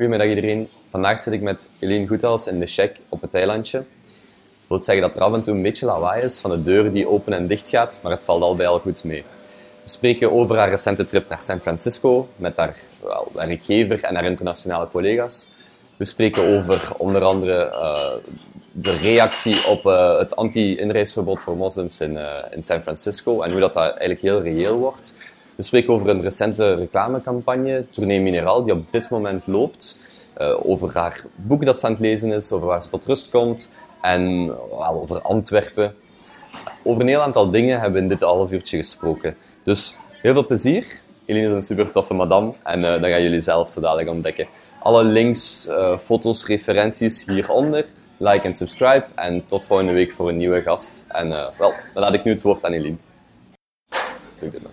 Goedemiddag iedereen. Vandaag zit ik met Eline Goethals in de Check op het eilandje. Dat wil zeggen dat er af en toe een beetje lawaai is van de deur die open en dicht gaat, maar het valt al bij al goed mee. We spreken over haar recente trip naar San Francisco met haar wel, werkgever en haar internationale collega's. We spreken over onder andere uh, de reactie op uh, het anti-inreisverbod voor moslims in, uh, in San Francisco en hoe dat, dat eigenlijk heel reëel wordt. We spreken over een recente reclamecampagne, Tournee Mineraal, die op dit moment loopt. Uh, over haar boek dat ze aan het lezen is, over waar ze tot rust komt en over Antwerpen. Over een heel aantal dingen hebben we in dit half uurtje gesproken. Dus heel veel plezier. Eline is een super toffe madame en uh, dan gaan jullie zelf zo dadelijk ontdekken. Alle links, uh, foto's, referenties hieronder. Like en subscribe en tot volgende week voor een nieuwe gast. En wel, dan laat ik nu het woord aan Eline. Doe ik nog.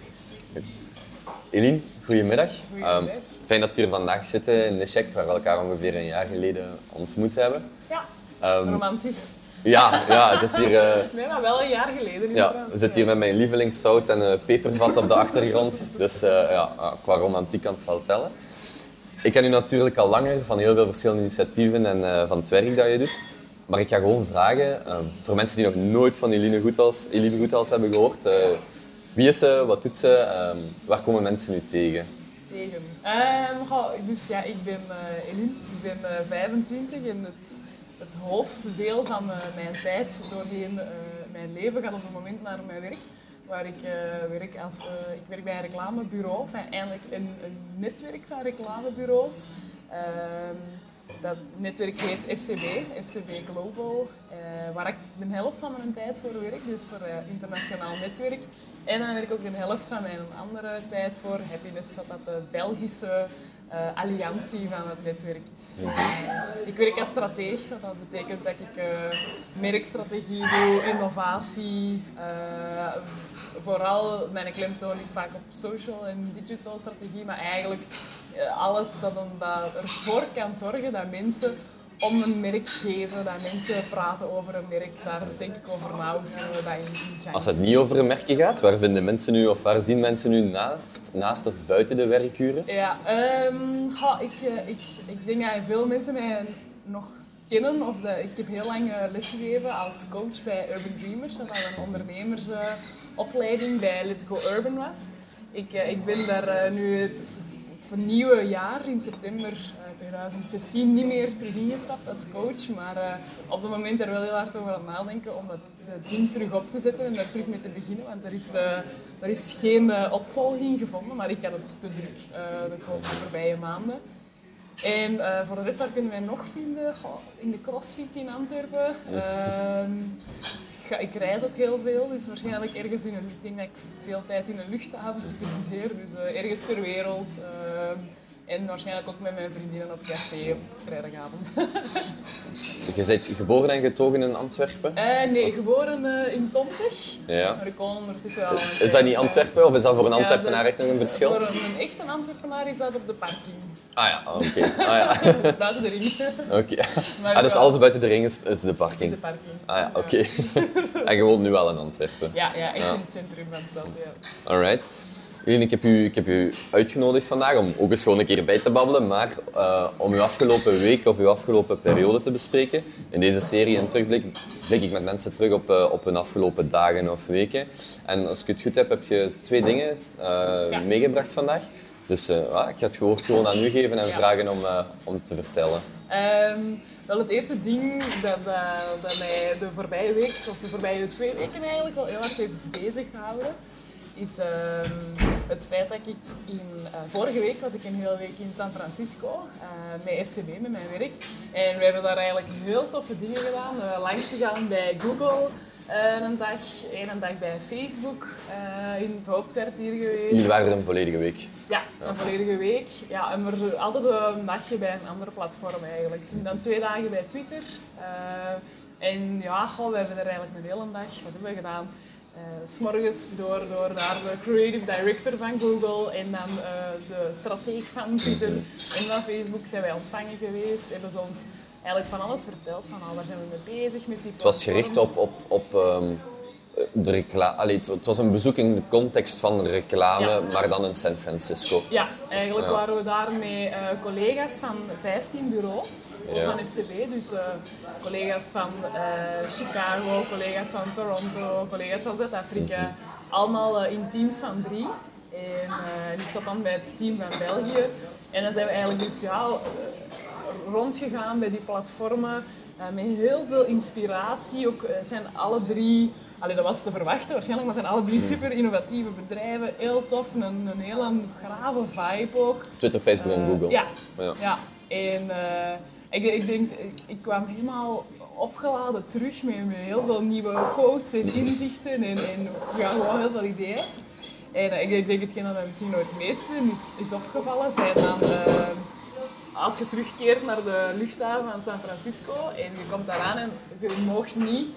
Eline, goedemiddag. Goedemiddag. Um, fijn dat we hier vandaag zitten in de Check, waar we elkaar ongeveer een jaar geleden ontmoet hebben. Ja, um, romantisch. Ja, ja, het is hier... Uh, nee, maar wel een jaar geleden. Ja, we zitten hier met mijn lievelingszout en uh, pepervat op de achtergrond. Dus uh, ja, qua romantiek kan het wel tellen. Ik ken u natuurlijk al langer van heel veel verschillende initiatieven en van het werk dat je doet. Maar ik ga gewoon vragen, voor mensen die nog nooit van Eline Goethals, Eline Goethals hebben gehoord, wie is ze? Wat doet ze? Um, waar komen mensen nu tegen? Tegen? Um, dus ja, ik ben uh, ik ben uh, 25 en het, het hoofddeel van mijn tijd doorheen mijn leven gaat op het moment naar mijn werk. Waar ik werk als, ik werk bij een reclamebureau, enfin, eigenlijk een, een netwerk van reclamebureaus. Um, dat netwerk heet FCB, FCB Global, waar ik de helft van mijn tijd voor werk, dus voor internationaal netwerk. En dan werk ik ook de helft van mijn andere tijd voor Happiness, wat dat de Belgische uh, alliantie van het netwerk is. ik werk als strateeg, wat dat betekent dat ik merkstrategie doe, innovatie. vooral mijn klemtoon ligt vaak op social en digital strategie, maar eigenlijk alles dat, dat ervoor kan zorgen dat mensen om een merk geven, dat mensen praten over een merk, daar denk ik over na, hoe kunnen we dat in Als het niet over een merkje gaat, waar vinden mensen nu of waar zien mensen nu naast, naast of buiten de werkuren? Ja, um, goh, ik, ik, ik denk dat veel mensen mij nog kennen. Of de, ik heb heel lang lesgegeven als coach bij Urban Dreamers, dat een ondernemersopleiding bij Let's Go Urban was. Ik, ik ben daar nu het het nieuwe jaar in september 2016 niet meer terug ingestapt als coach, maar uh, op het moment er wel heel hard over aan nadenken om dat, dat ding terug op te zetten en daar terug mee te beginnen, want er is, er is geen uh, opvolging gevonden, maar ik had het te druk uh, de voorbije maanden. En voor de rest, waar kunnen wij nog vinden? In de CrossFit in Antwerpen. Ehm, ik reis ook heel veel, dus waarschijnlijk ergens in een... Ik dat ik veel tijd in een luchthaven spendeer, dus ergens ter wereld. En waarschijnlijk ook met mijn vriendinnen op café op vrijdagavond. je bent geboren en getogen in Antwerpen? Uh, nee, geboren uh, in Pontig. Ja. Maar ik woon ondertussen al Is dat niet Antwerpen of is dat voor een Antwerpenaar echt nog een verschil? Voor een, een echte Antwerpenaar is dat op de parking. Ah ja, oké. Okay. Ah, ja. buiten de ring. Oké. Okay. Ah, dus alles buiten de ring is, is de parking? Is de parking. Ah ja, oké. Okay. en je woont nu wel in Antwerpen? Ja, ja echt in het centrum van de stad, ja. Alright. Ik heb, u, ik heb u uitgenodigd vandaag om ook eens gewoon een keer bij te babbelen, maar uh, om uw afgelopen week of uw afgelopen periode te bespreken. In deze serie een terugblik blik ik met mensen terug op, uh, op hun afgelopen dagen of weken. En als ik het goed heb, heb je twee dingen uh, ja. meegebracht vandaag. Dus ik ga het woord gewoon aan u geven en ja. vragen om, om te vertellen. Um, wel, het eerste ding dat, dat mij de voorbije week, of de voorbije twee weken eigenlijk, wel heel erg heeft bezig gehouden, is uh, het feit dat ik in, vorige week was ik een hele week in San Francisco met FCB, met mijn werk. En we hebben daar eigenlijk heel toffe dingen gedaan. langs gegaan bij Google, uh, een dag, een dag bij Facebook uh, in het hoofdkwartier geweest. Jullie waren er een volledige week? Ja, een volledige week. Ja, en maar altijd een dagje bij een ander platform eigenlijk. En dan twee dagen bij Twitter. Uh, en ja, goh, we hebben er eigenlijk een hele dag, wat hebben we gedaan? Uh, S'morgens door, door naar de creative director van Google en dan de strateeg van Twitter en van Facebook zijn wij ontvangen geweest. Hebben ze ons eigenlijk van alles verteld. Van, oh, waar zijn we mee bezig met die Het was gericht op, op, op um, de reclame, allee, het, het was een bezoek in de context van reclame, Ja. maar dan in San Francisco. Ja, eigenlijk Ja. waren we daar met eh, collega's van 15 bureaus Ja. van FCB. Dus eh, collega's van eh, Chicago, collega's van Toronto, collega's van Zuid-Afrika. Mhm. Allemaal eh, in teams van drie. En eh, ik zat dan bij het team van België. En dan zijn we eigenlijk dus ja, eh, rondgegaan bij die platformen. eh, met heel veel inspiratie. Ook eh, zijn alle drie, allee, dat was te verwachten waarschijnlijk, maar zijn alle drie super innovatieve bedrijven. Heel tof, een, een hele grave vibe ook. Twitter, Facebook en Eh, Google. Ja, Ja. ja. en eh, ik, ik denk, ik, ik kwam helemaal opgeladen terug met, met heel veel nieuwe quotes en inzichten en, en ja, gewoon heel veel ideeën. En eh, ik, ik denk hetgeen dat mij misschien nog het meeste is, is opgevallen, zijn dan als je terugkeert naar de luchthaven van San Francisco en je komt daar aan en je mocht niet,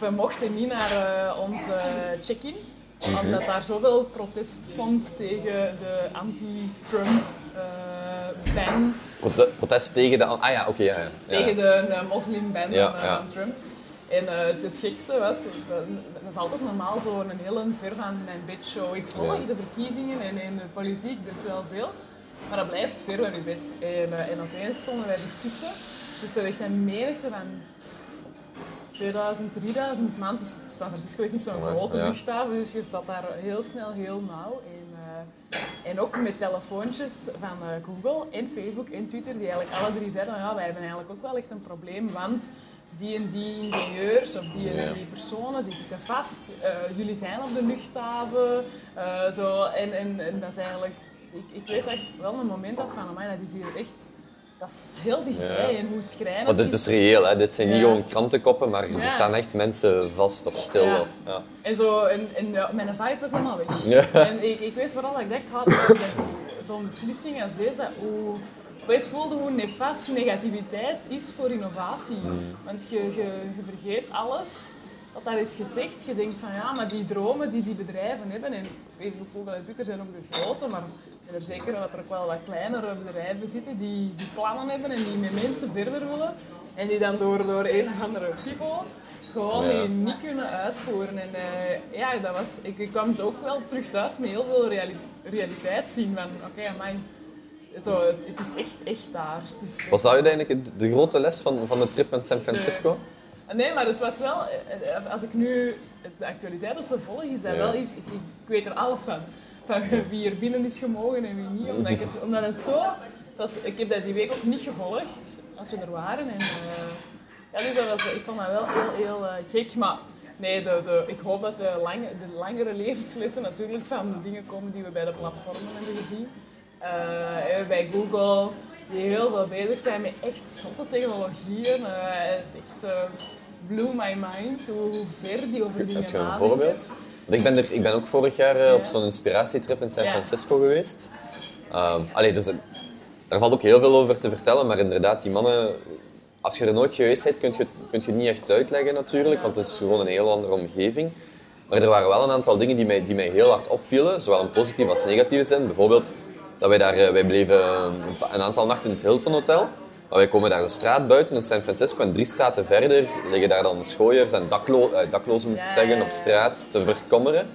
we mochten niet naar eh, onze check-in, omdat daar zoveel protest stond tegen de anti-Trump eh, ban, Prote- protest tegen de... Ah ja, oké, ja, ja. Ja. tegen de, de moslimban Ja, van, eh, Trump. En het, het gekste was, dat is altijd normaal zo een hele ver van mijn bedshow. Ik volg Ja. de verkiezingen en, en de politiek dus wel veel, maar dat blijft ver van je bed. En, en opeens stonden wij ertussen. Dus er echt een menigte van 2000, 3000 man. Dus San Francisco is niet zo'n grote ja. luchthaven, dus je staat daar heel snel heel nauw. En, eh, en ook met telefoontjes van eh, Google en Facebook en Twitter, die eigenlijk alle drie zeiden, ja, wij hebben eigenlijk ook wel echt een probleem, want die en die ingenieurs of die en die personen, die zitten vast. Eh, jullie zijn op de luchthaven. zo. En, en, en dat is eigenlijk... Ik, ik weet dat ik wel een moment had van, amai, dat is hier echt... Dat is heel dichtbij en hoe schrijnend Want dit is reëel, hè. dit zijn niet gewoon krantenkoppen, maar er staan echt mensen vast of stil. Of, ja. En, zo, en, mijn vibe was helemaal weg. En ik, ik weet vooral dat ik dacht, zo'n beslissing als deze, hoe... Wees voelde hoe nefast negativiteit is voor innovatie. Want je, je, je vergeet alles wat daar is gezegd. Je denkt van ja, maar die dromen die die bedrijven hebben, en Facebook, Google en Twitter zijn ook de grote, maar ben er zeker dat er ook wel wat kleinere bedrijven zitten die, die plannen hebben en die met mensen verder willen. En die dan door, door een of andere people gewoon Ja. die niet kunnen uitvoeren. En eh, ja, dat was, ik, ik kwam zo ook wel terug thuis met heel veel reali realiteit zien van oké, okay, zo, het, het is echt, echt daar. Het is echt- Was dat uiteindelijk de- grote les van, van de trip met San Francisco? Nee, maar het was wel, eh, eh, als ik nu de actualiteit of zo volg, is dat Ja. wel iets, ik, ik weet er alles van. Van wie er binnen is gemogen en wie niet, omdat, ik het, omdat het zo, het was, ik heb dat die week ook niet gevolgd, als we er waren. En, eh, ja, dus dat was, ik vond dat wel heel, heel eh, gek, maar nee, de, de, ik hoop dat de, lange, de langere levenslessen natuurlijk van de dingen komen die we bij de platformen hebben gezien. Eh, bij Google, die heel veel bezig zijn met echt zotte technologieën. echt blew my mind hoe, ver die over dingen Heb je een nadenken. voorbeeld? Ik ben, er, ik ben ook vorig jaar eh, op zo'n inspiratietrip in San. Francisco geweest. Ehm allee, dus, het- daar valt ook heel veel over te vertellen, maar inderdaad, die mannen... Als je er nooit geweest bent, kun je, kun je het niet echt uitleggen natuurlijk, want het is gewoon een heel andere omgeving. Maar er waren wel een aantal dingen die mij, die mij heel hard opvielen, zowel in positieve als negatieve zin. Bijvoorbeeld dat wij daar, eh, wij bleven een, een aantal nachten in het Hilton Hotel. Maar wij komen daar de straat buiten in San Francisco en drie straten verder liggen daar dan schooiers en daklo eh, daklozen, moet ik zeggen, op straat te verkommeren.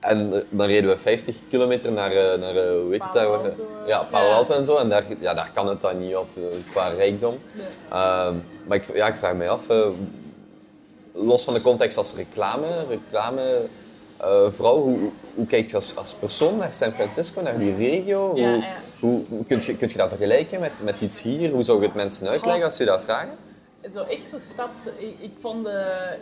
En eh, dan reden we 50 kilometer naar, eh, naar hoe heet het daar? Ja, Palo. Alto en zo. En daar, ja, daar kan het dan niet op qua rijkdom. Nee. Ehm, maar ik, ja, ik vraag me af, los van de context als reclame, reclame eh, vrouw, hoe, hoe kijk je als, als persoon naar San Francisco, naar die regio? Hoe, Ja, ja. Hoe hoe- kunt, je, dat vergelijken met, met iets hier? Hoe zou je het mensen uitleggen als je dat vragen? Zo echt de stad, ik, ik vond de,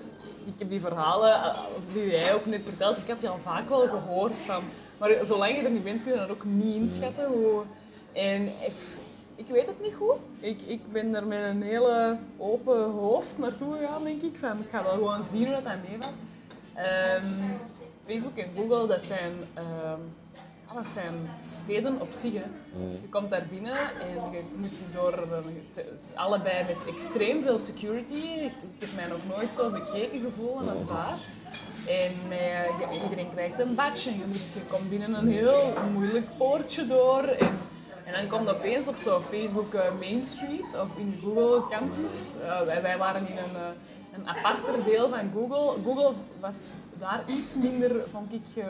ik heb die verhalen, eh, die jij ook net vertelt, ik had die al vaak wel gehoord van, maar zolang je er niet bent kun je dat ook niet inschatten. Hoe, en ik, ik weet het niet goed. Ik, ik ben er met een hele open hoofd naartoe gegaan, denk ik. Van, ik ga wel gewoon zien hoe dat meevalt. Ehm, Facebook en Google, dat zijn, ehm, dat zijn steden op zich. Hè. Je komt daar binnen en je moet door te- allebei met extreem veel security. Ik, heb mij nog nooit zo bekeken gevoeld als daar. En met, je- iedereen krijgt een badge en je, moet, je komt binnen een heel moeilijk poortje door. En, En dan komt opeens op zo Facebook uh, Main Street of in Google Campus. Uh, wij, wij, waren in een, uh, een aparter deel van Google. Google was daar iets minder, vond ik,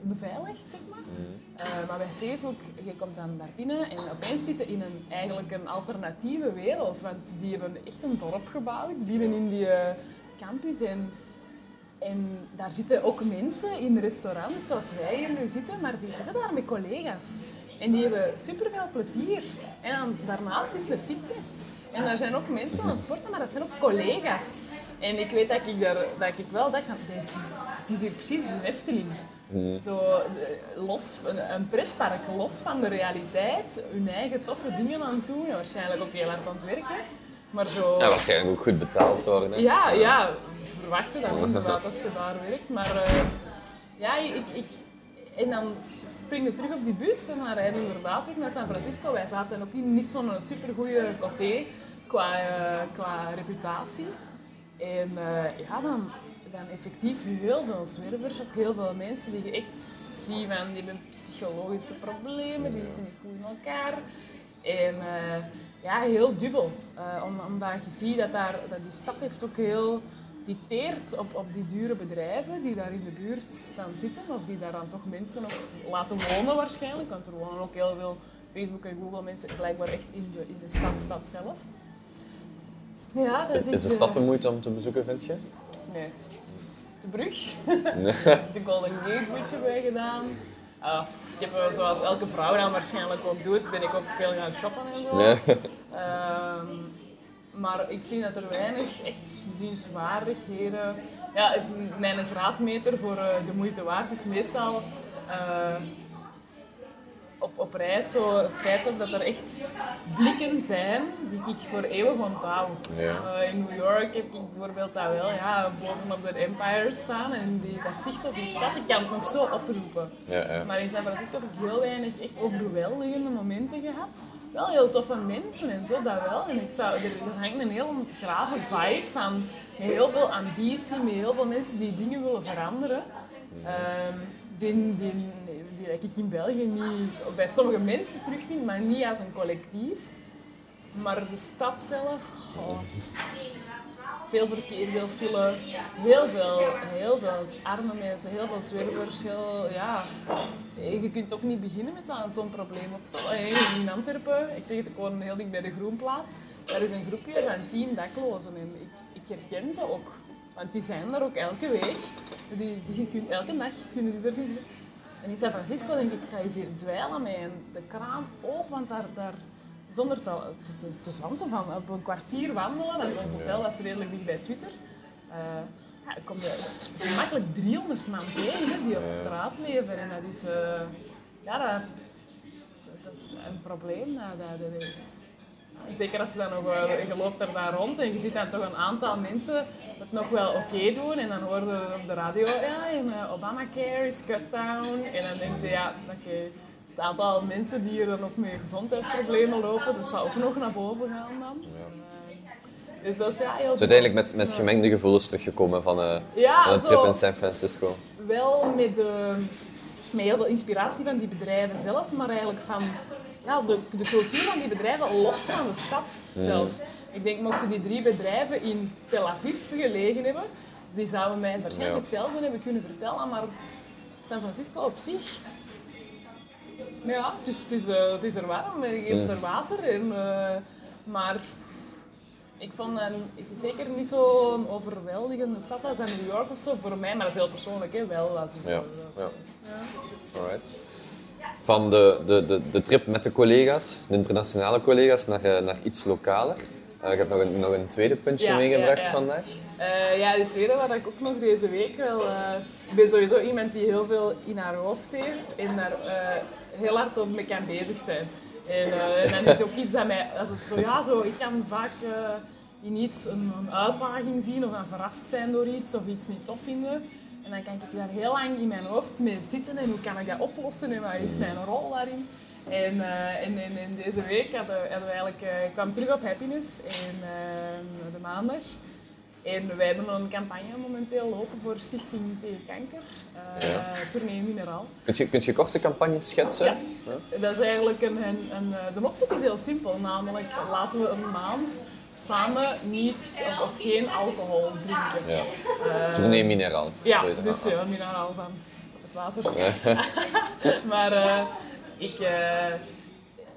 beveiligd, zeg maar. Mm. maar bij Facebook, je komt dan daar binnen en opeens zitten in een, eigenlijk een alternatieve wereld. Want die hebben echt een dorp gebouwd binnen in die campus. En en daar zitten ook mensen in restaurants zoals wij hier nu zitten, maar die zitten daar met collega's. En die hebben superveel plezier. En dan, daarnaast is de fitness. En daar zijn ook mensen aan het sporten, maar dat zijn ook collega's. En ik weet dat ik, daar, dat ik wel dacht van, het is hier precies de Efteling. Zo eh, los, een, een pretpark, los van de realiteit, hun eigen toffe dingen aan het doen. En waarschijnlijk ook heel hard aan het werken. Maar zo... Ja, waarschijnlijk ook goed betaald worden. Hè? Ja, ja, verwachten dan inderdaad als je daar werkt. Maar uh, ja, ik, ik, en dan spring je terug op die bus en dan rijden we inderdaad terug naar San Francisco. Wij zaten ook in niet zo'n supergoeie coté qua, uh, qua reputatie. En uh, ja, dan, dan effectief heel veel zwervers, ook heel veel mensen die je echt ziet van die hebben psychologische problemen, die zitten niet goed in elkaar. En ja, heel dubbel. omdat je ziet dat, daar, dat die stad heeft ook heel die teert op, op die dure bedrijven die daar in de buurt dan zitten, of die daar dan toch mensen nog laten wonen waarschijnlijk, want er wonen ook heel veel Facebook en Google mensen blijkbaar echt in de, in de stad, stad zelf. Ja, dat is, is de stad de eh, moeite om te bezoeken, vind je? Nee. De brug. de Golden Gate Bridge hebben wij gedaan. Uh, ik heb, eh, zoals elke vrouw dan waarschijnlijk ook doet, ben ik ook veel gaan shoppen en zo. Nee. Uh, maar ik vind dat er weinig echt zienswaardigheden... Ja, mijn graadmeter voor uh, de moeite waard is meestal uh, op, op reis zo het feit of dat er echt blikken zijn die ik voor eeuwig onthoud. Ja. Uh, in New York heb ik bijvoorbeeld dat wel, ja, bovenop de Empire staan en die, dat zicht op die stad, ik kan het nog zo oproepen. Ja, ja. Maar in San Francisco heb ik heel weinig echt overweldigende momenten gehad wel heel toffe mensen en zo, dat wel. En ik zou, er, hangt een heel grave vibe van met heel veel ambitie, met heel veel mensen die dingen willen veranderen. Um, die, die, die, ik in België niet, bij sommige mensen terugvind, maar niet als een collectief. Maar de stad zelf, oh, veel verkeer, veel file, heel veel, heel veel arme mensen, heel veel zwervers. Heel, ja. Je kunt ook niet beginnen met zo'n probleem. In Antwerpen, ik zeg het, ik woon heel dicht bij de Groenplaats, daar is een groepje van tien daklozen en ik, ik herken ze ook. Want die zijn er ook elke week. Die, je kunt, elke dag kunnen die er zitten. En in San Francisco denk ik, dat is hier dweilen met de kraan open, want daar, daar zonder te, te, te zwansen van op een kwartier wandelen, want ons hotel was redelijk dicht bij Twitter. Uh, ja, kom je gemakkelijk 300 man tegen die op de straat leven. En dat is, uh, ja, dat, dat, is een probleem. Dat, dat, zeker als je dan nog, je loopt er daar rond en je ziet dan toch een aantal mensen het nog wel oké doen. En dan horen we op de radio, ja, en, Obamacare is cut down. En dan denk je, ja, oké het aantal mensen die hier dan ook met gezondheidsproblemen lopen, dat zal ook nog naar boven gaan dan. Ja. Dus dat is ja, heel... Dus uiteindelijk met, met gemengde gevoelens teruggekomen van, uh, van een trip in San Francisco? Wel met, uh, met heel veel inspiratie van die bedrijven zelf, maar eigenlijk van ja, de, de cultuur van die bedrijven los van de stad zelfs. Ik denk, mochten die drie bedrijven in Tel Aviv gelegen hebben, die zouden mij waarschijnlijk hetzelfde hebben kunnen vertellen, maar San Francisco op zich ja, dus het is, uh, het is er warm en je hebt er water. En, uh, maar ik vond het zeker niet zo'n overweldigende stad als New York of zo. Voor mij, maar dat is heel persoonlijk, hè, wel. Als ja. ja. ja. Alright. Van de, de, de, de trip met de collega's, de internationale collega's, naar, uh, naar iets lokaler. Uh, ik heb nog een, nog een tweede puntje meegebracht vandaag. Uh, ja, de tweede wat ik ook nog deze week wel... ik ben sowieso iemand die heel veel in haar hoofd heeft en daar heel hard op mee kan bezig zijn. En dan is het ook iets dat mij, als het zo, ja, zo, ik kan vaak in iets een, een, uitdaging zien of dan verrast zijn door iets of iets niet tof vinden. En dan kan ik daar heel lang in mijn hoofd mee zitten en hoe kan ik dat oplossen en wat is mijn rol daarin. En, uh, en, en, en, deze week hadden, hadden we eigenlijk, uh, ik kwam terug op Happiness in, de maandag. En wij hebben een campagne momenteel lopen voor Stichting tegen Kanker, ja. Tournee Mineraal. Kun je, kunt je korte campagne schetsen? Ja. Dat is eigenlijk een, een, een, de opzet is heel simpel, namelijk laten we een maand samen niet of, of geen alcohol drinken. Ja. Uh, Tournee Mineraal. Ja, dus ja, mineraal van het water. maar uh, ik... Uh,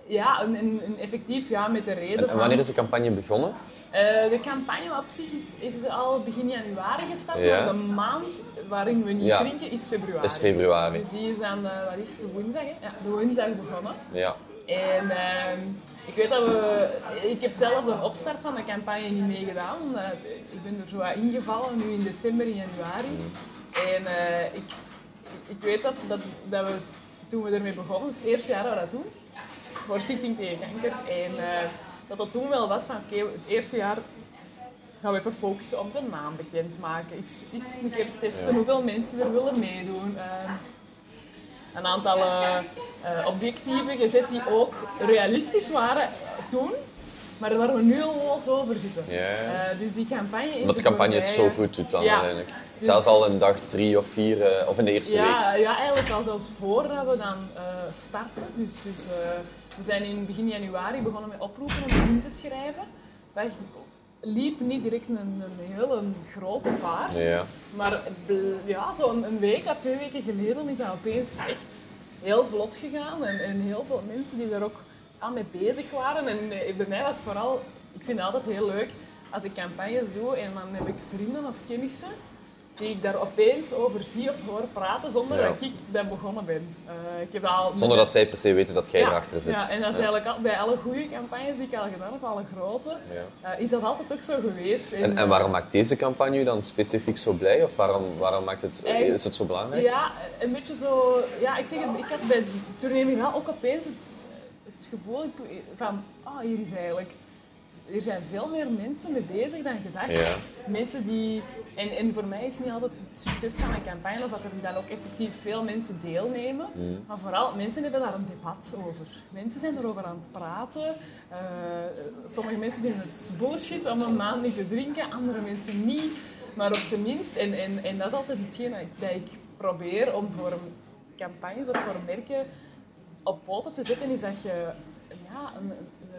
ja, een, een, effectief ja, met de reden en, en wanneer is de campagne begonnen? Uh, de campagne op zich is, is al begin januari gestart, ja. maar de maand waarin we niet ja. drinken is februari. Is februari. Dus die is dan, uh, wat is de woensdag? Hè? Ja, de woensdag begonnen. Ja. En uh, ik weet dat we... Ik heb zelf de opstart van de campagne niet meegedaan. Ik ben er zo wat ingevallen, nu in december, in januari. En ik, ik weet dat, dat, dat we toen we ermee begonnen, het eerste jaar dat we dat doen, voor Stichting Tegen Kanker. En dat dat toen wel was van oké, het eerste jaar gaan we even focussen op de naam bekendmaken. Is, is een keer testen hoeveel mensen er willen meedoen. Uh, een aantal uh, objectieven gezet die ook realistisch waren toen, maar waar we nu al los over zitten. Ja. dus die campagne is. Omdat de campagne het zo goed doet dan ja. uiteindelijk. Dus, Zelfs al in dag drie of vier, of in de eerste week. Ja, eigenlijk al zelfs voordat we dan starten. Dus, dus we zijn in begin januari begonnen met oproepen om in te schrijven. Dat liep niet direct een, een hele grote vaart. Ja. Maar ja, zo'n een week à twee weken geleden is dat opeens echt heel vlot gegaan. En, en heel veel mensen die daar ook aan mee bezig waren. En eh, bij mij was vooral, ik vind het altijd heel leuk als ik campagne zo en dan heb ik vrienden of kennissen die ik daar opeens over zie of hoor praten zonder dat ik daar begonnen ben. Uh, ik heb al zonder dat zij per se weten dat jij ja, erachter zit. Ja, en dat is eigenlijk al, bij alle goede campagnes die ik al gedaan heb, alle grote, uh, is dat altijd ook zo geweest. En, en, en, waarom maakt deze campagne dan specifiek zo blij? Of waarom, waarom maakt het, is het zo belangrijk? Ja, een beetje zo... Ja, ik zeg het, ik had bij de tournee wel ook opeens het, het gevoel van... Ah, oh, hier is eigenlijk... Er zijn veel meer mensen mee bezig dan gedacht. Mensen die en, en voor mij is niet altijd het succes van een campagne of dat er dan ook effectief veel mensen deelnemen. Mm. Maar vooral, mensen hebben daar een debat over. Mensen zijn erover aan het praten. Uh, sommige mensen vinden het bullshit om een maand niet te drinken, andere mensen niet. Maar op zijn minst, en, en, en dat is altijd hetgeen dat ik probeer om voor campagnes of voor merken op poten te zetten, is dat je ja, een,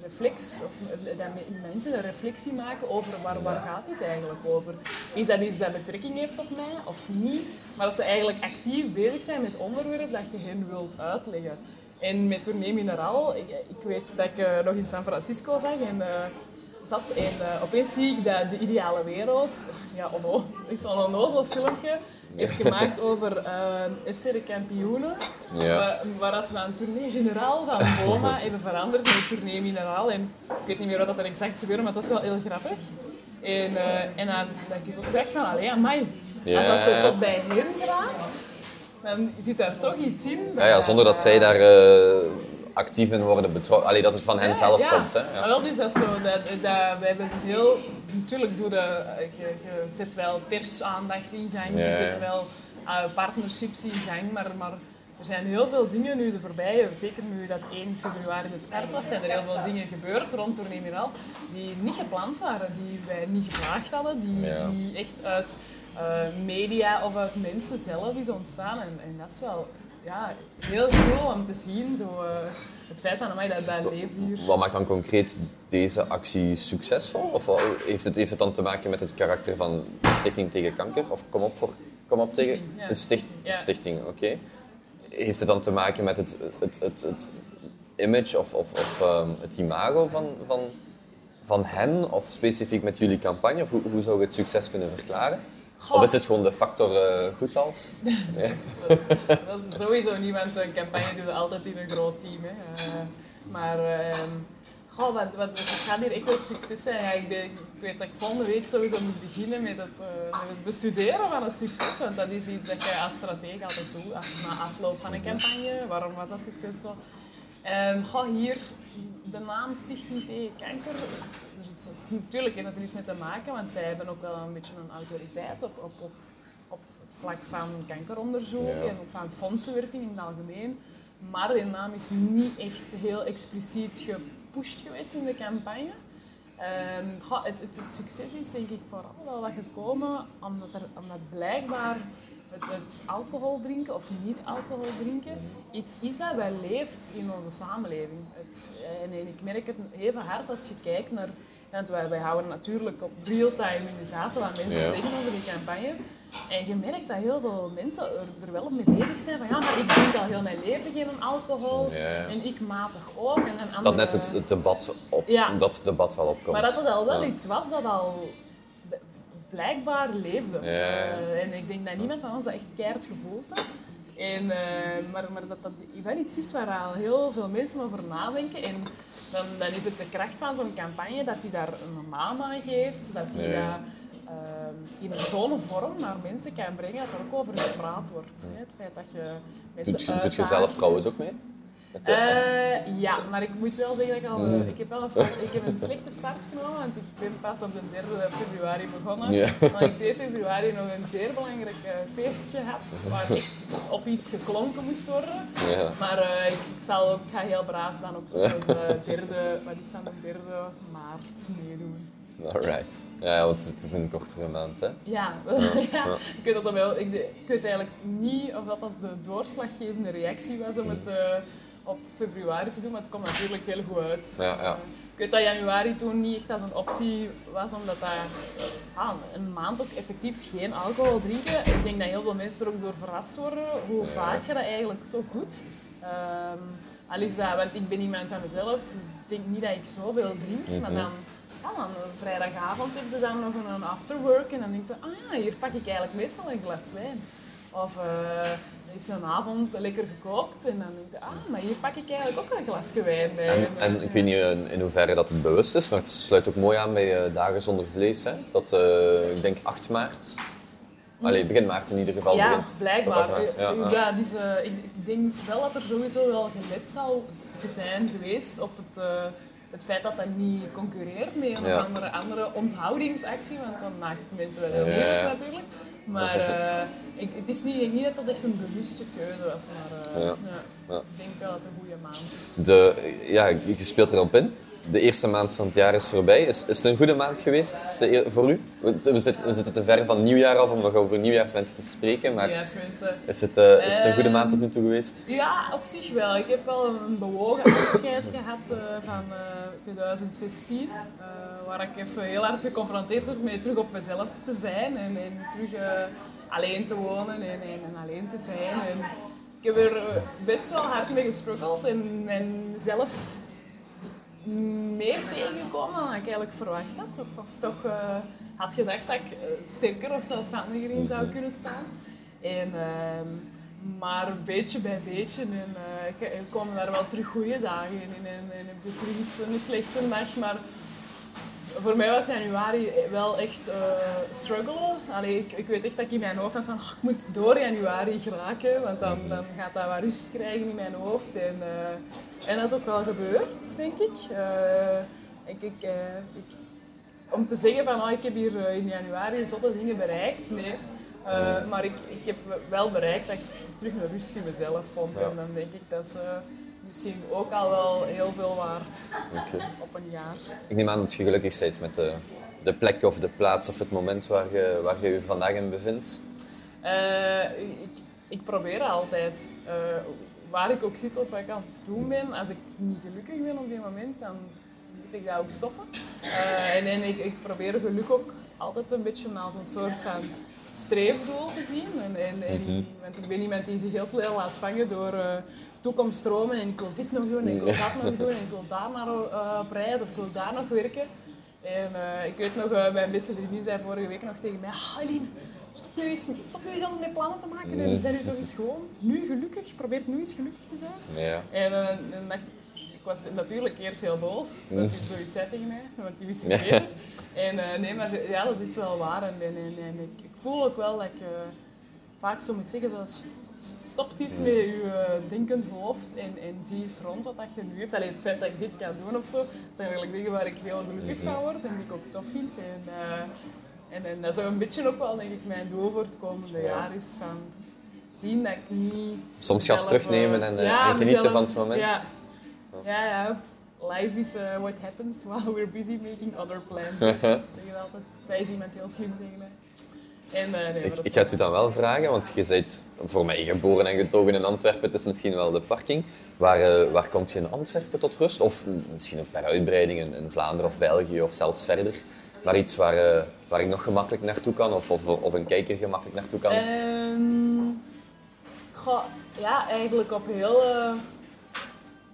reflex, of dat mensen een reflectie maken over waar, waar gaat dit eigenlijk over. Is dat iets dat betrekking heeft op mij of niet? Maar dat ze eigenlijk actief bezig zijn met onderwerp dat je hen wilt uitleggen. En met Tournee Mineraal, ik, ik weet dat ik uh, nog in San Francisco zag en uh, zat en uh, opeens zie ik dat de ideale wereld, ja, ono, is zo'n onnozel filmpje, heeft gemaakt over uh, FC de kampioenen. Ja. Waar, waar ze dan tournee generaal van Boma hebben veranderd met tournee mineraal. En ik weet niet meer wat dat er exact gebeurde, maar het was wel heel grappig. En, uh, en dan denk ik ook echt van, allee, amai, ja. als dat zo tot bij hen geraakt, dan zit daar toch iets in. Ja, ja zonder dat zij daar uh, actief in worden betrokken. Allee, dat het van hen zelf komt. Hè? Ja. wel, dus dat is zo. Dat, dat, we hebben heel... Natuurlijk doe je, je, je zet wel persaandacht in gang, je zet wel uh, partnerships in gang, maar, maar er zijn heel veel dingen nu de voorbije, zeker nu dat 1 februari de start was, zijn er heel veel dingen gebeurd rond Tournee Mineral die niet gepland waren, die wij niet gevraagd hadden, die, die echt uit uh, media of uit mensen zelf is ontstaan. En, en dat is wel ja, heel cool om te zien. Zo, uh, het feit van mij dat bij leeft hier. Wat maakt dan concreet deze actie succesvol? Of heeft het, heeft het dan te maken met het karakter van Stichting tegen Kanker? Of kom op, voor, kom op stichting, tegen ja. de sticht, stichting? Oké. Heeft het dan te maken met het, het, het, het image of, of, of um, het imago van, van, van hen? Of specifiek met jullie campagne? Of hoe, hoe zou je het succes kunnen verklaren? Goh. Of is het gewoon de factor uh, goed als? Nee. dat, is sowieso niet, want een campagne doe je altijd in een groot team. Hè. Uh, maar uh, goh, wat, wat, gaat hier echt wel succes zijn. Ja, ik, ben, ik, weet dat ik volgende week sowieso moet beginnen met het, met het, bestuderen van het succes. Want dat is iets dat je als stratege altijd doet, na afloop van een campagne. Waarom was dat succesvol? Um, goh, hier de naam Stichting tegen Kanker. Dus het, het, natuurlijk heeft het er iets mee te maken, want zij hebben ook wel een beetje een autoriteit op, op, op, op het vlak van kankeronderzoek ja. en ook van fondsenwerving in het algemeen. Maar de naam is niet echt heel expliciet gepusht geweest in de campagne. Ehm, goh, het, het, het succes is denk ik vooral wel wat gekomen omdat, er, omdat blijkbaar het, het alcohol drinken of niet alcohol drinken iets is dat wel leeft in onze samenleving. Het, en, en ik merk het even hard als je kijkt naar... Want wij, wij houden natuurlijk op real-time in de gaten wat mensen Ja. zeggen over die campagne. En je merkt dat heel veel mensen er, er wel mee bezig zijn van ja, maar ik drink al heel mijn leven geen alcohol Ja. en ik matig ook. En andere, Dat net het, het debat op, Ja. dat debat wel opkomt. maar dat het al wel iets was dat al blijkbaar leefde. Ja. Eh, en ik denk dat niemand van ons dat echt keihard gevoeld heeft. En, eh, maar, maar dat dat wel iets is waar al heel veel mensen over nadenken. En dan, dan is het de kracht van zo'n campagne dat hij daar een naam aan geeft. Dat hij Ja. dat ehm, in zo'n vorm naar mensen kan brengen dat er ook over gepraat wordt. hè. Het feit dat je mensen Doet, doet je zelf trouwens ook mee? De- Eh, ja, maar ik moet wel zeggen dat ik al... Mm. eh, ik, heb wel een, ik heb een slechte start genomen, want ik ben pas op de 3 februari begonnen. Ja. Omdat ik 2 februari nog een zeer belangrijk eh, feestje had, waar echt op iets geklonken moest worden. ja. Maar eh, ik, ik, zal ook, ik ga heel braaf dan op de derde, wat is dan de derde maart meedoen. Alright. Ja, want het is een kortere maand, hè? Ja, ja. ik weet dat wel. Ik, ik weet eigenlijk niet of dat, dat de doorslaggevende reactie was om het eh, op februari te doen, maar het komt natuurlijk heel goed uit. Ja, ja. Ik weet dat januari toen niet echt als een optie was, omdat dat ah, een maand ook effectief geen alcohol drinken. Ik denk dat heel veel mensen er ook door verrast worden hoe vaak je dat eigenlijk toch doet. Ehm, al is dat, want ik ben iemand van mezelf, ik denk niet dat ik zoveel drink, maar dan, ja, dan vrijdagavond heb je dan nog een afterwork en dan denk je, ah ja, hier pak ik eigenlijk meestal een glas wijn. Of eh, is een avond lekker gekookt en dan denk je, ah, maar hier pak ik eigenlijk ook een glasje wijn bij. En, en ik weet niet in, hoeverre dat het bewust is, maar het sluit ook mooi aan bij eh, Dagen zonder vlees. Hè? Dat, eh, ik denk 8 maart. Allee, begin maart in ieder geval Ja, begint. blijkbaar. Op 8 maart, Eh, ja, ja. ja, dus, ik, ik denk wel dat er sowieso wel gelet zal zijn geweest op het, het feit dat dat niet concurreert met een Ja. andere, andere onthoudingsactie, want dan maakt het mensen wel heel moeilijk ja. natuurlijk. Maar eh, ik, het is niet, ik niet dat dat echt een bewuste keuze was, maar eh, Ja. ja. Ja. ik denk wel dat het een goede maand is. De, ja, je speelt erop in. De eerste maand van het jaar is voorbij. Is, is het een goede maand geweest de voor u? We, zitten, we zitten te ver van nieuwjaar af om nog over nieuwjaarswensen te spreken, maar is het, eh, is het een goede Ehm, maand tot nu toe geweest? Ja, op zich wel. Ik heb wel een bewogen afscheid gehad eh, van eh, 2016. eh, waar ik even heel hard geconfronteerd werd met terug op mezelf te zijn en, en terug alleen te wonen en, en, en alleen te zijn. En ik heb er best wel hard mee gestruggeld en, en zelf meer tegengekomen dan ik eigenlijk verwacht had. Of, of toch eh, had gedacht dat ik eh, sterker of zelfstandiger in zou kunnen staan. En, ehm, maar beetje bij beetje en, eh, komen daar wel terug goede dagen in. En, en, en terug een slechte dag. Maar voor mij was januari wel echt eh struggelen. Allee, ik, ik weet echt dat ik in mijn hoofd had van "Oh, ik moet door januari geraken, want dan, dan gaat dat wat rust krijgen in mijn hoofd. En, eh, en dat is ook wel gebeurd, denk ik. Eh, ik, ik, ik om te zeggen van oh, ik heb hier in januari zotte dingen bereikt, nee. Eh, maar ik, ik heb wel bereikt dat ik terug een rust in mezelf vond. Ja. En dan denk ik dat ze misschien ook al wel heel veel waard op een jaar. Ik neem aan dat je gelukkig bent met de, de plek of de plaats of het moment waar je waar je, je vandaag in bevindt. Eh, ik, ik probeer altijd, eh, waar ik ook zit of wat ik aan het doen ben, als ik niet gelukkig ben op die moment, dan moet ik dat ook stoppen. Eh, en en ik, ik probeer geluk ook altijd een beetje als een soort van streefdoel te zien. En, en, en- Want ik ben iemand die zich heel veel laat vangen door eh toekomststromen en ik wil dit nog doen en ik wil dat nog doen en ik wil daar naar eh, op reis of ik wil daar nog werken. En eh, ik weet nog, mijn beste vriendin zei vorige week nog tegen mij, ah, stop nu eens, stop nu eens aan met plannen te maken en zijn nu toch eens gewoon nu gelukkig, probeer nu eens gelukkig te zijn. Ja. En dan dacht ik, ik was natuurlijk eerst heel boos dat hij zoiets zei tegen mij, want die wist het beter. En nee, maar ja, dat is wel waar. En, en, en, en ik, ik voel ook wel dat ik eh, vaak zo moet zeggen, dat stop eens met je eh, denkend hoofd en, en zie eens rond wat dat je nu hebt. Allee, het feit dat ik dit kan doen of zo, zijn eigenlijk dingen waar ik heel gelukkig van word en die ik ook tof vind. En, eh, en, en dat is ook een beetje ook wel, denk ik, mijn doel voor het komende jaar is van zien dat ik niet... Soms gas terugnemen en, ja, en genieten mezelf- van het moment. Ja, ja, ja. life is uh, what happens while we're busy making other plans. Je altijd. Zij is iemand heel slim tegen mij. En, uh, nee, Ik, ga het u dan wel vragen, want je bent voor mij geboren en getogen in Antwerpen. Het is misschien wel de parking. Waar, eh, waar komt je in Antwerpen tot rust? Of misschien ook per uitbreiding in, in Vlaanderen of België of zelfs verder. Maar iets waar, eh, waar ik nog gemakkelijk naartoe kan of, of, of een kijker gemakkelijk naartoe kan. Ehm, goh, ja, eigenlijk op heel eh,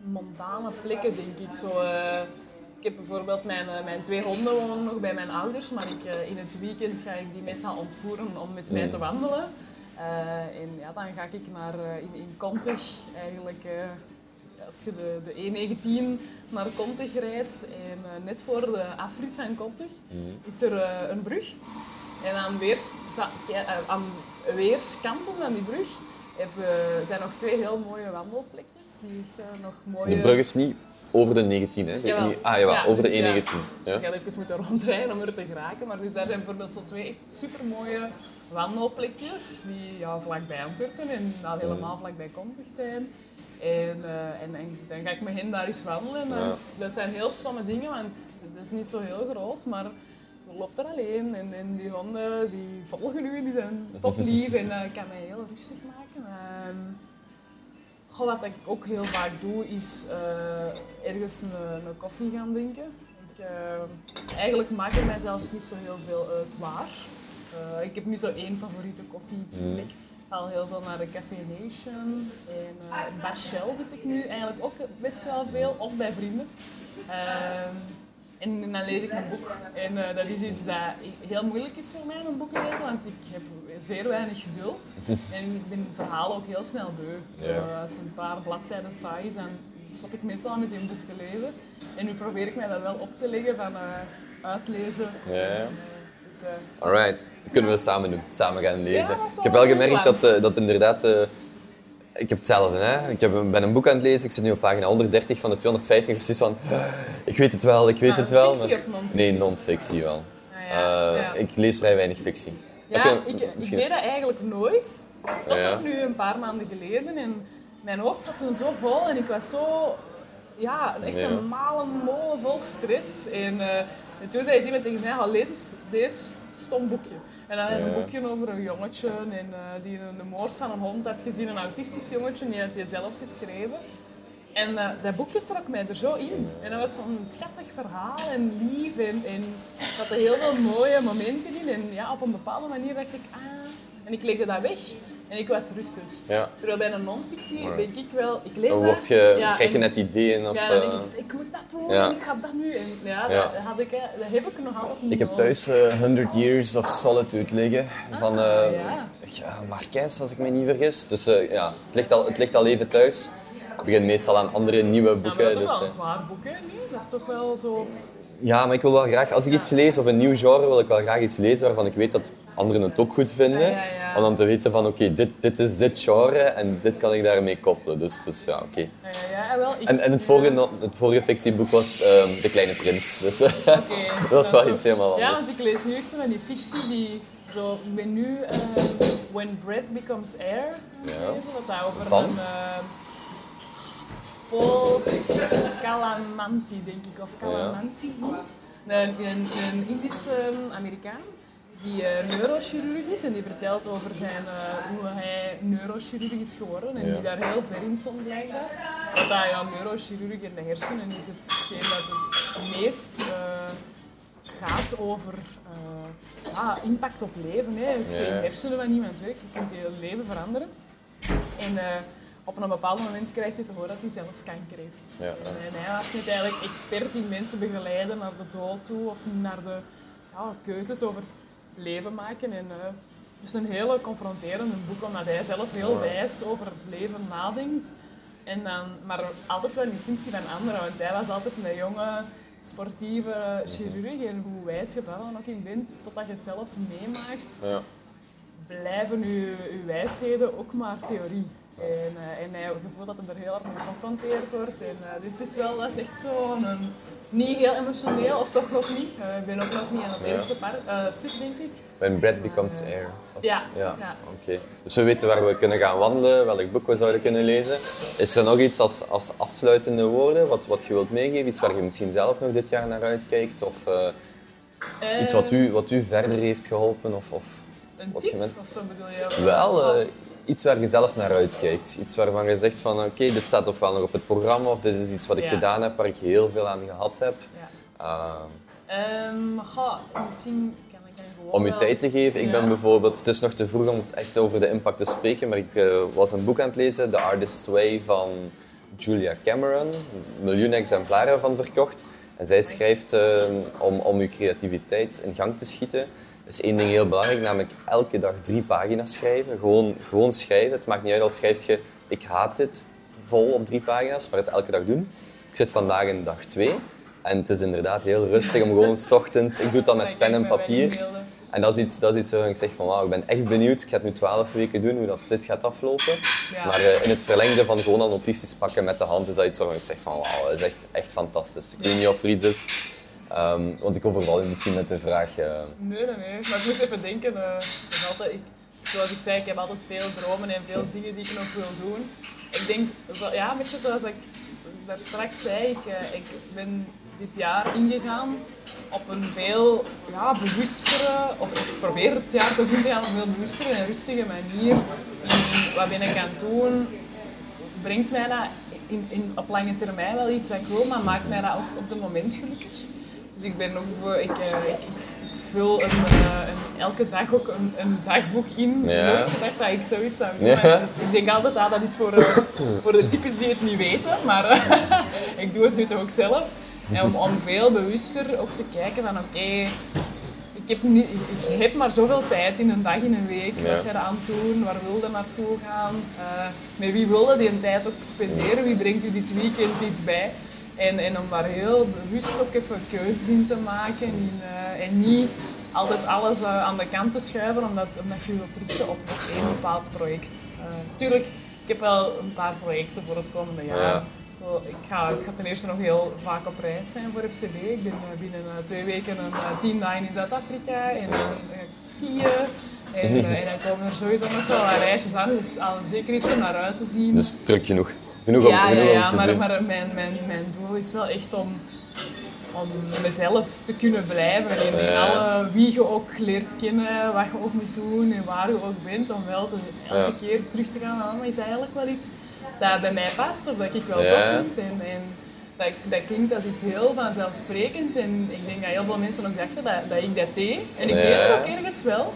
montane plekken, denk ik. Zo, eh, ik heb bijvoorbeeld mijn, eh, mijn twee honden wonen nog bij mijn ouders, maar ik, eh, in het weekend ga ik die meestal ontvoeren om met mij te wandelen. Eh, en ja, dan ga ik naar, in, in Kontig, eigenlijk, als je de, de E19 naar Kontig rijdt, en net voor de afrit van Kontig, is er een brug. En aan, weers, aan weerskanten van die brug heb, zijn nog twee heel mooie wandelplekjes. Die echt nog mooie... De brug is niet over de 19, hè? Jawel. Niet- Ah, jawel, Ja, over de dus ja, E19. Dus je gaat even moeten rondrijden om er te geraken. Maar dus daar zijn bijvoorbeeld zo twee supermooie wandelplekjes die ja, vlakbij Antwerpen en nou, helemaal vlakbij Kontig zijn. En, eh, en, en dan ga ik met hen daar eens wandelen. Ja. Dat, zijn heel stomme dingen, want het is niet zo heel groot, maar je loopt er alleen en, en die honden die volgen u, die zijn tof lief en dat kan mij heel rustig maken. Ehm, Goh, wat ik ook heel vaak doe, is eh, ergens een, een koffie gaan drinken. Ik, eh, eigenlijk maakt het mij zelfs niet zo heel veel uit waar. Eh, ik heb niet zo één favoriete koffieplek. Ik ga al heel veel naar de Café Nation. En Bar Shell zit ik nu eigenlijk ook best wel veel, of bij vrienden. En dan lees ik een boek. En eh, dat is iets dat heel moeilijk is voor mij, een boek lezen, want ik heb zeer weinig geduld. En ik ben verhalen ook heel snel beu. Ja. als een paar bladzijden saai is, dan stop ik meestal met een boek te lezen. En nu probeer ik mij dat wel op te leggen van eh, uitlezen. Ja, eh, dus, Alright, dat kunnen we samen doen. Samen gaan lezen. Ja, ik heb wel gemerkt plan. dat, dat inderdaad... ik heb hetzelfde. Hè? Ik heb, ben een boek aan het lezen. Ik zit nu op pagina 130 van de 250. Precies van... Ik weet het wel, ik weet Ah, het wel. fictie maar- of non-fictie? Nee, non-fictie wel. Ah, ja, Eh, ja. Ik lees vrij weinig fictie. Ja, je- ik, deed dat eigenlijk nooit. Tot Ja. nu een paar maanden geleden. En mijn hoofd zat toen zo vol en ik was zo... Ja, echt een malen molen vol stress. En, en toen zei iemand tegen mij, "Ga, lees eens deze stom boekje. En dat was een Ja. boekje over een jongetje en, eh, die een, de moord van een hond had gezien. Een autistisch jongetje, die had hij zelf geschreven. En eh, dat boekje trok mij er zo in. En dat was zo'n schattig verhaal en lief. En, en had er heel veel mooie momenten in. En ja, op een bepaalde manier dacht ik, ah... En ik legde dat weg. En ik was rustig. Ja. Terwijl bij een non-fictie denk ik wel... Ik lees Dan word je, ja, krijg je net ideeën. Of, Ja, dan denk eh, ik, ik moet dat doen, ik ga dat nu. En ja. Dat, had ik, dat heb ik nog altijd niet Ik heb thuis eh, 100 Years of Solitude liggen van eh Ah, ja, Marquez, als ik me niet vergis. Dus eh, ja, het ligt, al, het ligt al even thuis. Ik begin meestal aan andere nieuwe boeken. dat is dus, wel een eh, zwaar boek, hè? Nee, dat is toch wel zo... ja, maar ik wil wel graag, als ik iets lees of een nieuw genre, wil ik wel graag iets lezen waarvan ik weet dat anderen het ook goed vinden. Ja, ja, ja. Om dan te weten van, oké, dit, dit is dit genre en dit kan ik daarmee koppelen. Dus, dus ja, oké. Ja, ja, ja, wel, ik, En, en het, ja. vorige, het vorige fictieboek was ehm, De Kleine Prins. Dus Oké, dat is wel iets helemaal Ja, anders. want ik lees nu echt zo van die fictie die zo, ik ben nu eh, When Breath Becomes Air Ja. lezen, wat daar over een Paul Calamanti, denk ik, of Calamanti. Een, een, een Indische Amerikaan die eh, neurochirurg is en die vertelt over zijn, eh, hoe hij neurochirurg is geworden en Ja. die daar heel ver in stond blijkbaar. Want dat, ja, neurochirurg in de hersenen is hetgeen dat het meest eh, gaat over ja, impact op leven. Hè. Het is geen hersenen van iemand werkt, je kunt je leven veranderen. En op een bepaald moment krijgt hij te horen dat hij zelf kanker heeft. Ja. En, en hij was niet eigenlijk expert in mensen begeleiden naar de dood toe of naar de ja, keuzes over leven maken. En, eh, dus een hele confronterende boek, omdat hij zelf heel wijs over het leven nadenkt. En dan, maar altijd wel in functie van anderen, want hij was altijd een jonge, sportieve chirurg. En hoe wijs je daar dan ook in bent, totdat je het zelf meemaakt, Ja. blijven uw, uw wijsheden ook maar theorie. En, eh, en hij gevoelt dat hij er heel hard mee geconfronteerd wordt. En, eh, dus het is wel dat is echt zo'n een niet heel emotioneel, of toch nog niet. Eh, ik ben ook nog niet aan het eerste stuk, denk ik. When bread becomes air. Of- Ja, Ja, ja. oké. Dus we weten waar we kunnen gaan wandelen, welk boek we zouden kunnen lezen. Is er nog iets als, als afsluitende woorden, wat, wat je wilt meegeven? Iets waar je misschien zelf nog dit jaar naar uitkijkt? Of iets wat u, wat u verder heeft geholpen? Of, of Een wat tip, of zo bedoel je? wel iets waar je zelf naar uitkijkt. Iets waarvan je zegt van oké, dit staat ofwel nog op het programma of dit is iets wat ik Ja. gedaan heb, waar ik heel veel aan gehad heb. Ja. Ehm, goh, misschien kan ik dan gewoon om je tijd te geven. Ik Ja. ben bijvoorbeeld, het is nog te vroeg om het echt over de impact te spreken, maar ik eh, was een boek aan het lezen, The Artist's Way van Julia Cameron. Miljoenen exemplaren van verkocht. En zij schrijft eh, om, om je creativiteit in gang te schieten. Is één ding heel belangrijk, namelijk elke dag drie pagina's schrijven. Gewoon, gewoon schrijven. Het maakt niet uit als schrijft je, ik haat dit, vol op drie pagina's, maar het elke dag doen. Ik zit vandaag in dag twee. En het is inderdaad heel rustig om gewoon s ochtends, ik doe dan met pen en papier. En dat is iets, dat is iets waarvan ik zeg van wauw, ik ben echt benieuwd. Ik ga het nu twaalf weken doen, hoe dat dit gaat aflopen. Ja. Maar eh, in het verlengde van gewoon al notities pakken met de hand is dat iets waarvan ik zeg van wauw, dat is echt, echt fantastisch. Ik weet niet of er iets is, ehm, want ik overval je misschien met de vraag. eh, Nee, nee, nee. Maar ik moest even denken. eh, ik ik, zoals ik zei, ik heb altijd veel dromen en veel dingen die ik nog wil doen. Ik denk, ja, een beetje zoals ik daar straks zei, ik, eh, ik ben dit jaar ingegaan op een veel ja, bewustere, of ik probeer het jaar toch in te gaan op een veel bewustere en rustige manier. Wat ben ik aan het doen? Brengt mij dat in, in, op lange termijn wel iets dat ik wil, maar maakt mij dat ook op het moment gelukkig? Dus ik ben ook voor, ik, eh, ik vul een, eh, een- elke dag ook een, een dagboek in. Ja. Nooit gedacht dat ik zoiets zou doen. Ja. Dus ik denk altijd dat dat is voor, eh, voor de types die het niet weten, maar ik doe het nu toch ook zelf. En om, om veel bewuster ook te kijken van oké, ik, heb niet, ik heb maar zoveel tijd in een dag, in een week. Ja. Wat zijn er aan het doen? Waar wil je naartoe gaan? Eh, met wie wil je die tijd ook spenderen? Wie brengt u dit weekend iets bij? En, en om daar heel bewust ook even keuzes in te maken. In, eh, en niet altijd alles eh, aan de kant te schuiven omdat, omdat je wilt richten op één bepaald project. Eh, tuurlijk, ik heb wel een paar projecten voor het komende jaar. Ja. Wel, Ik ga, ik ga ten eerste nog heel vaak op reis zijn voor FCB. Ik ben eh, binnen eh, twee weken een eh, tien dagen in Zuid-Afrika en dan ga ik skiën. En, eh, en dan komen er sowieso nog wel wat reisjes aan, dus al zeker iets om naar uit te zien. dus druk genoeg. Genoeg om, ja, ja, om ja te maar, doen. maar mijn, mijn, mijn doel is wel echt om, om mezelf te kunnen blijven. In, in alle wie je ook leert kennen, wat je ook moet doen en waar je ook bent, om wel te, elke keer terug te gaan is dat eigenlijk wel iets dat bij mij past of dat ik wel tof vind. En, en dat, dat klinkt als iets heel vanzelfsprekend en ik denk dat heel veel mensen ook dachten dat, dat ik dat deed. En ik deed het ook ergens wel.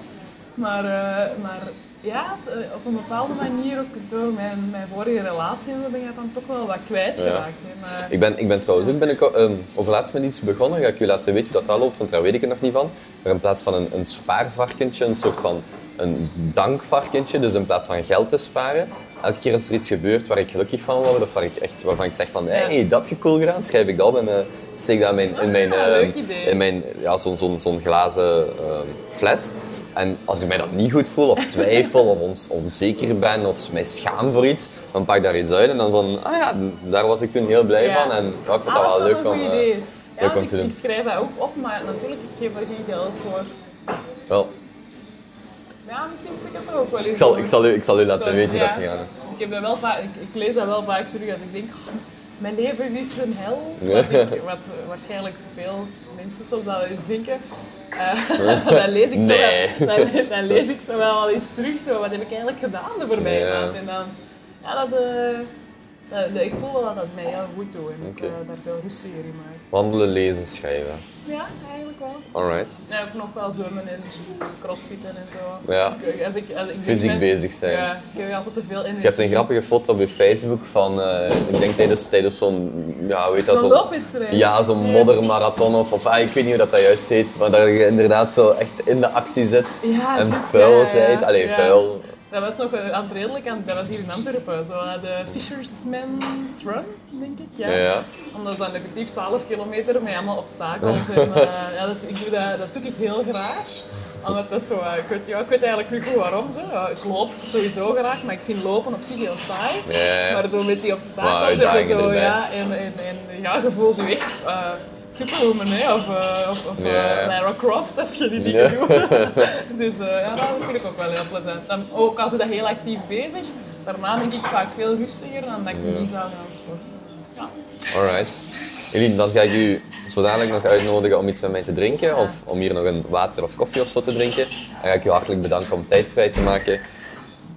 Maar, eh, maar ja, eh, op een bepaalde manier, ook door mijn, mijn vorige relatie, en zo, ben ik dat dan toch wel wat kwijtgeraakt. hè. Maar, Ik ben, ik ben trouwens ook binnenkort, ehm, overlaatst met iets begonnen. Ga ik u laten weten hoe dat, dat loopt, want daar weet ik het nog niet van. Maar in plaats van een, een spaarvarkentje, een soort van een dankvarkentje, dus in plaats van geld te sparen, elke keer als er iets gebeurt waar ik gelukkig van word, of waar ik echt, waarvan ik zeg van, hé, hey, dat heb je cool gedaan, schrijf ik dat op en eh, steek dat in mijn, in mijn, idee. in mijn ja, zo'n zo'n zo'n glazen ehm, fles. En als ik mij dat niet goed voel, of twijfel, of ons, onzeker ben, of mij schaam voor iets, dan pak ik daar iets uit en dan van, ah ja, daar was ik toen heel blij Ja. van. En ja, ik vond dat Ah, wel dat is leuk een om, goed eh, idee. Ja, leuk om te ik, doen. ik schrijf dat ook op, maar natuurlijk, ik geef er geen geld voor. Wel, Ja, misschien moet ik het ook wel eens ik zal, ik zal, u, ik zal u laten weten dat ja. gegaan is. Ik, heb dat wel vaak, ik, ik lees dat wel vaak terug als ik denk, "Oh, mijn leven is een hel. Wat, ik, wat waarschijnlijk veel mensen soms wel eens denken. Eh, dan, lees ik zo Nee. wel, dan, dan lees ik zo wel eens terug, zo, wat heb ik eigenlijk gedaan de voorbije Ja. maand. En dan, ja, dat, eh, dat, dat- ik voel wel dat dat mij heel goed doet en ik Oké. eh, daar veel rustiger in maak. Wandelen, lezen, schrijven. Ja, eigenlijk wel. Alright. Ja, ook nog wel zwemmen en crossfitten en zo. Ja. Ik- Als ik, als ik Fysiek bezig zijn. Ja, ik heb altijd te veel energie. Je hebt een grappige foto op je Facebook van, eh, ik denk tijdens, tijdens zo'n, ja, weet dat, Zo'n loopwedstrijd. Ja, zo'n moddermarathon of, of ah, ik weet niet hoe dat, dat juist heet, maar dat je inderdaad zo echt in de actie zit Ja, en juist, vuil ja, ja, bent. Allee, ja. vuil. Dat was nog eh, aan het redelijk aan, dat was hier in Antwerpen, zo eh, de Fisherman's Run, denk ik. Ja. Ja. Dat is dan effectief 12 kilometer met allemaal obstakels. En, eh, ja, dat, ik doe dat, dat doe ik heel graag. Omdat dat zo, eh, ik, weet, ja, ik weet eigenlijk niet goed waarom. Zo. Ja, ik loop sowieso graag, maar ik vind lopen op zich heel saai. Ja, ja. Maar zo met die obstakels en zo, ja. En, en, en ja, je voelt je echt... eh, Superwoman hè, of, uh, of, of Ja. Lara Croft als je die dingen doet. dus eh, ja, dat vind ik ook wel heel plezant. Dan ook altijd heel actief bezig. Daarna denk ik vaak veel rustiger dan dat ik niet zou gaan sporten. Ja. Alright. Eline, dan ga ik u zo dadelijk nog uitnodigen om iets met mij te drinken. Of om hier nog een water of koffie of zo te drinken. Dan ga ik u hartelijk bedanken om tijd vrij te maken.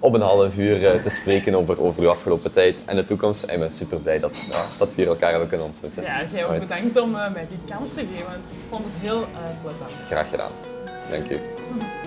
Op een half uur eh, te spreken over, over uw afgelopen tijd en de toekomst. En ik ben super blij dat, ja, dat we hier elkaar hebben kunnen ontmoeten. ja, jij ook bedankt om eh, mij die kans te geven, want ik vond het heel eh, plezant. Graag gedaan. Dank u.